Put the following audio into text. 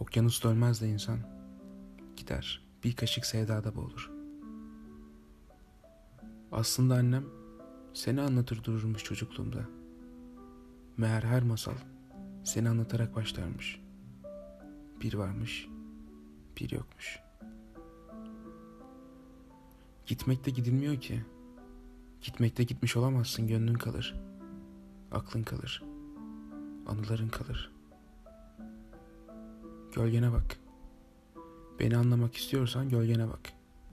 Okyanus dönmez de insan gider bir kaşık sevdada boğulur. Aslında annem seni anlatır dururmuş çocukluğumda. Meğer her masal seni anlatarak başlarmış. Bir varmış, bir yokmuş. Gitmekte gidilmiyor ki. Gitmekte gitmiş olamazsın gönlün kalır. Aklın kalır. Anıların kalır. Gölgene bak. Beni anlamak istiyorsan gölgene bak.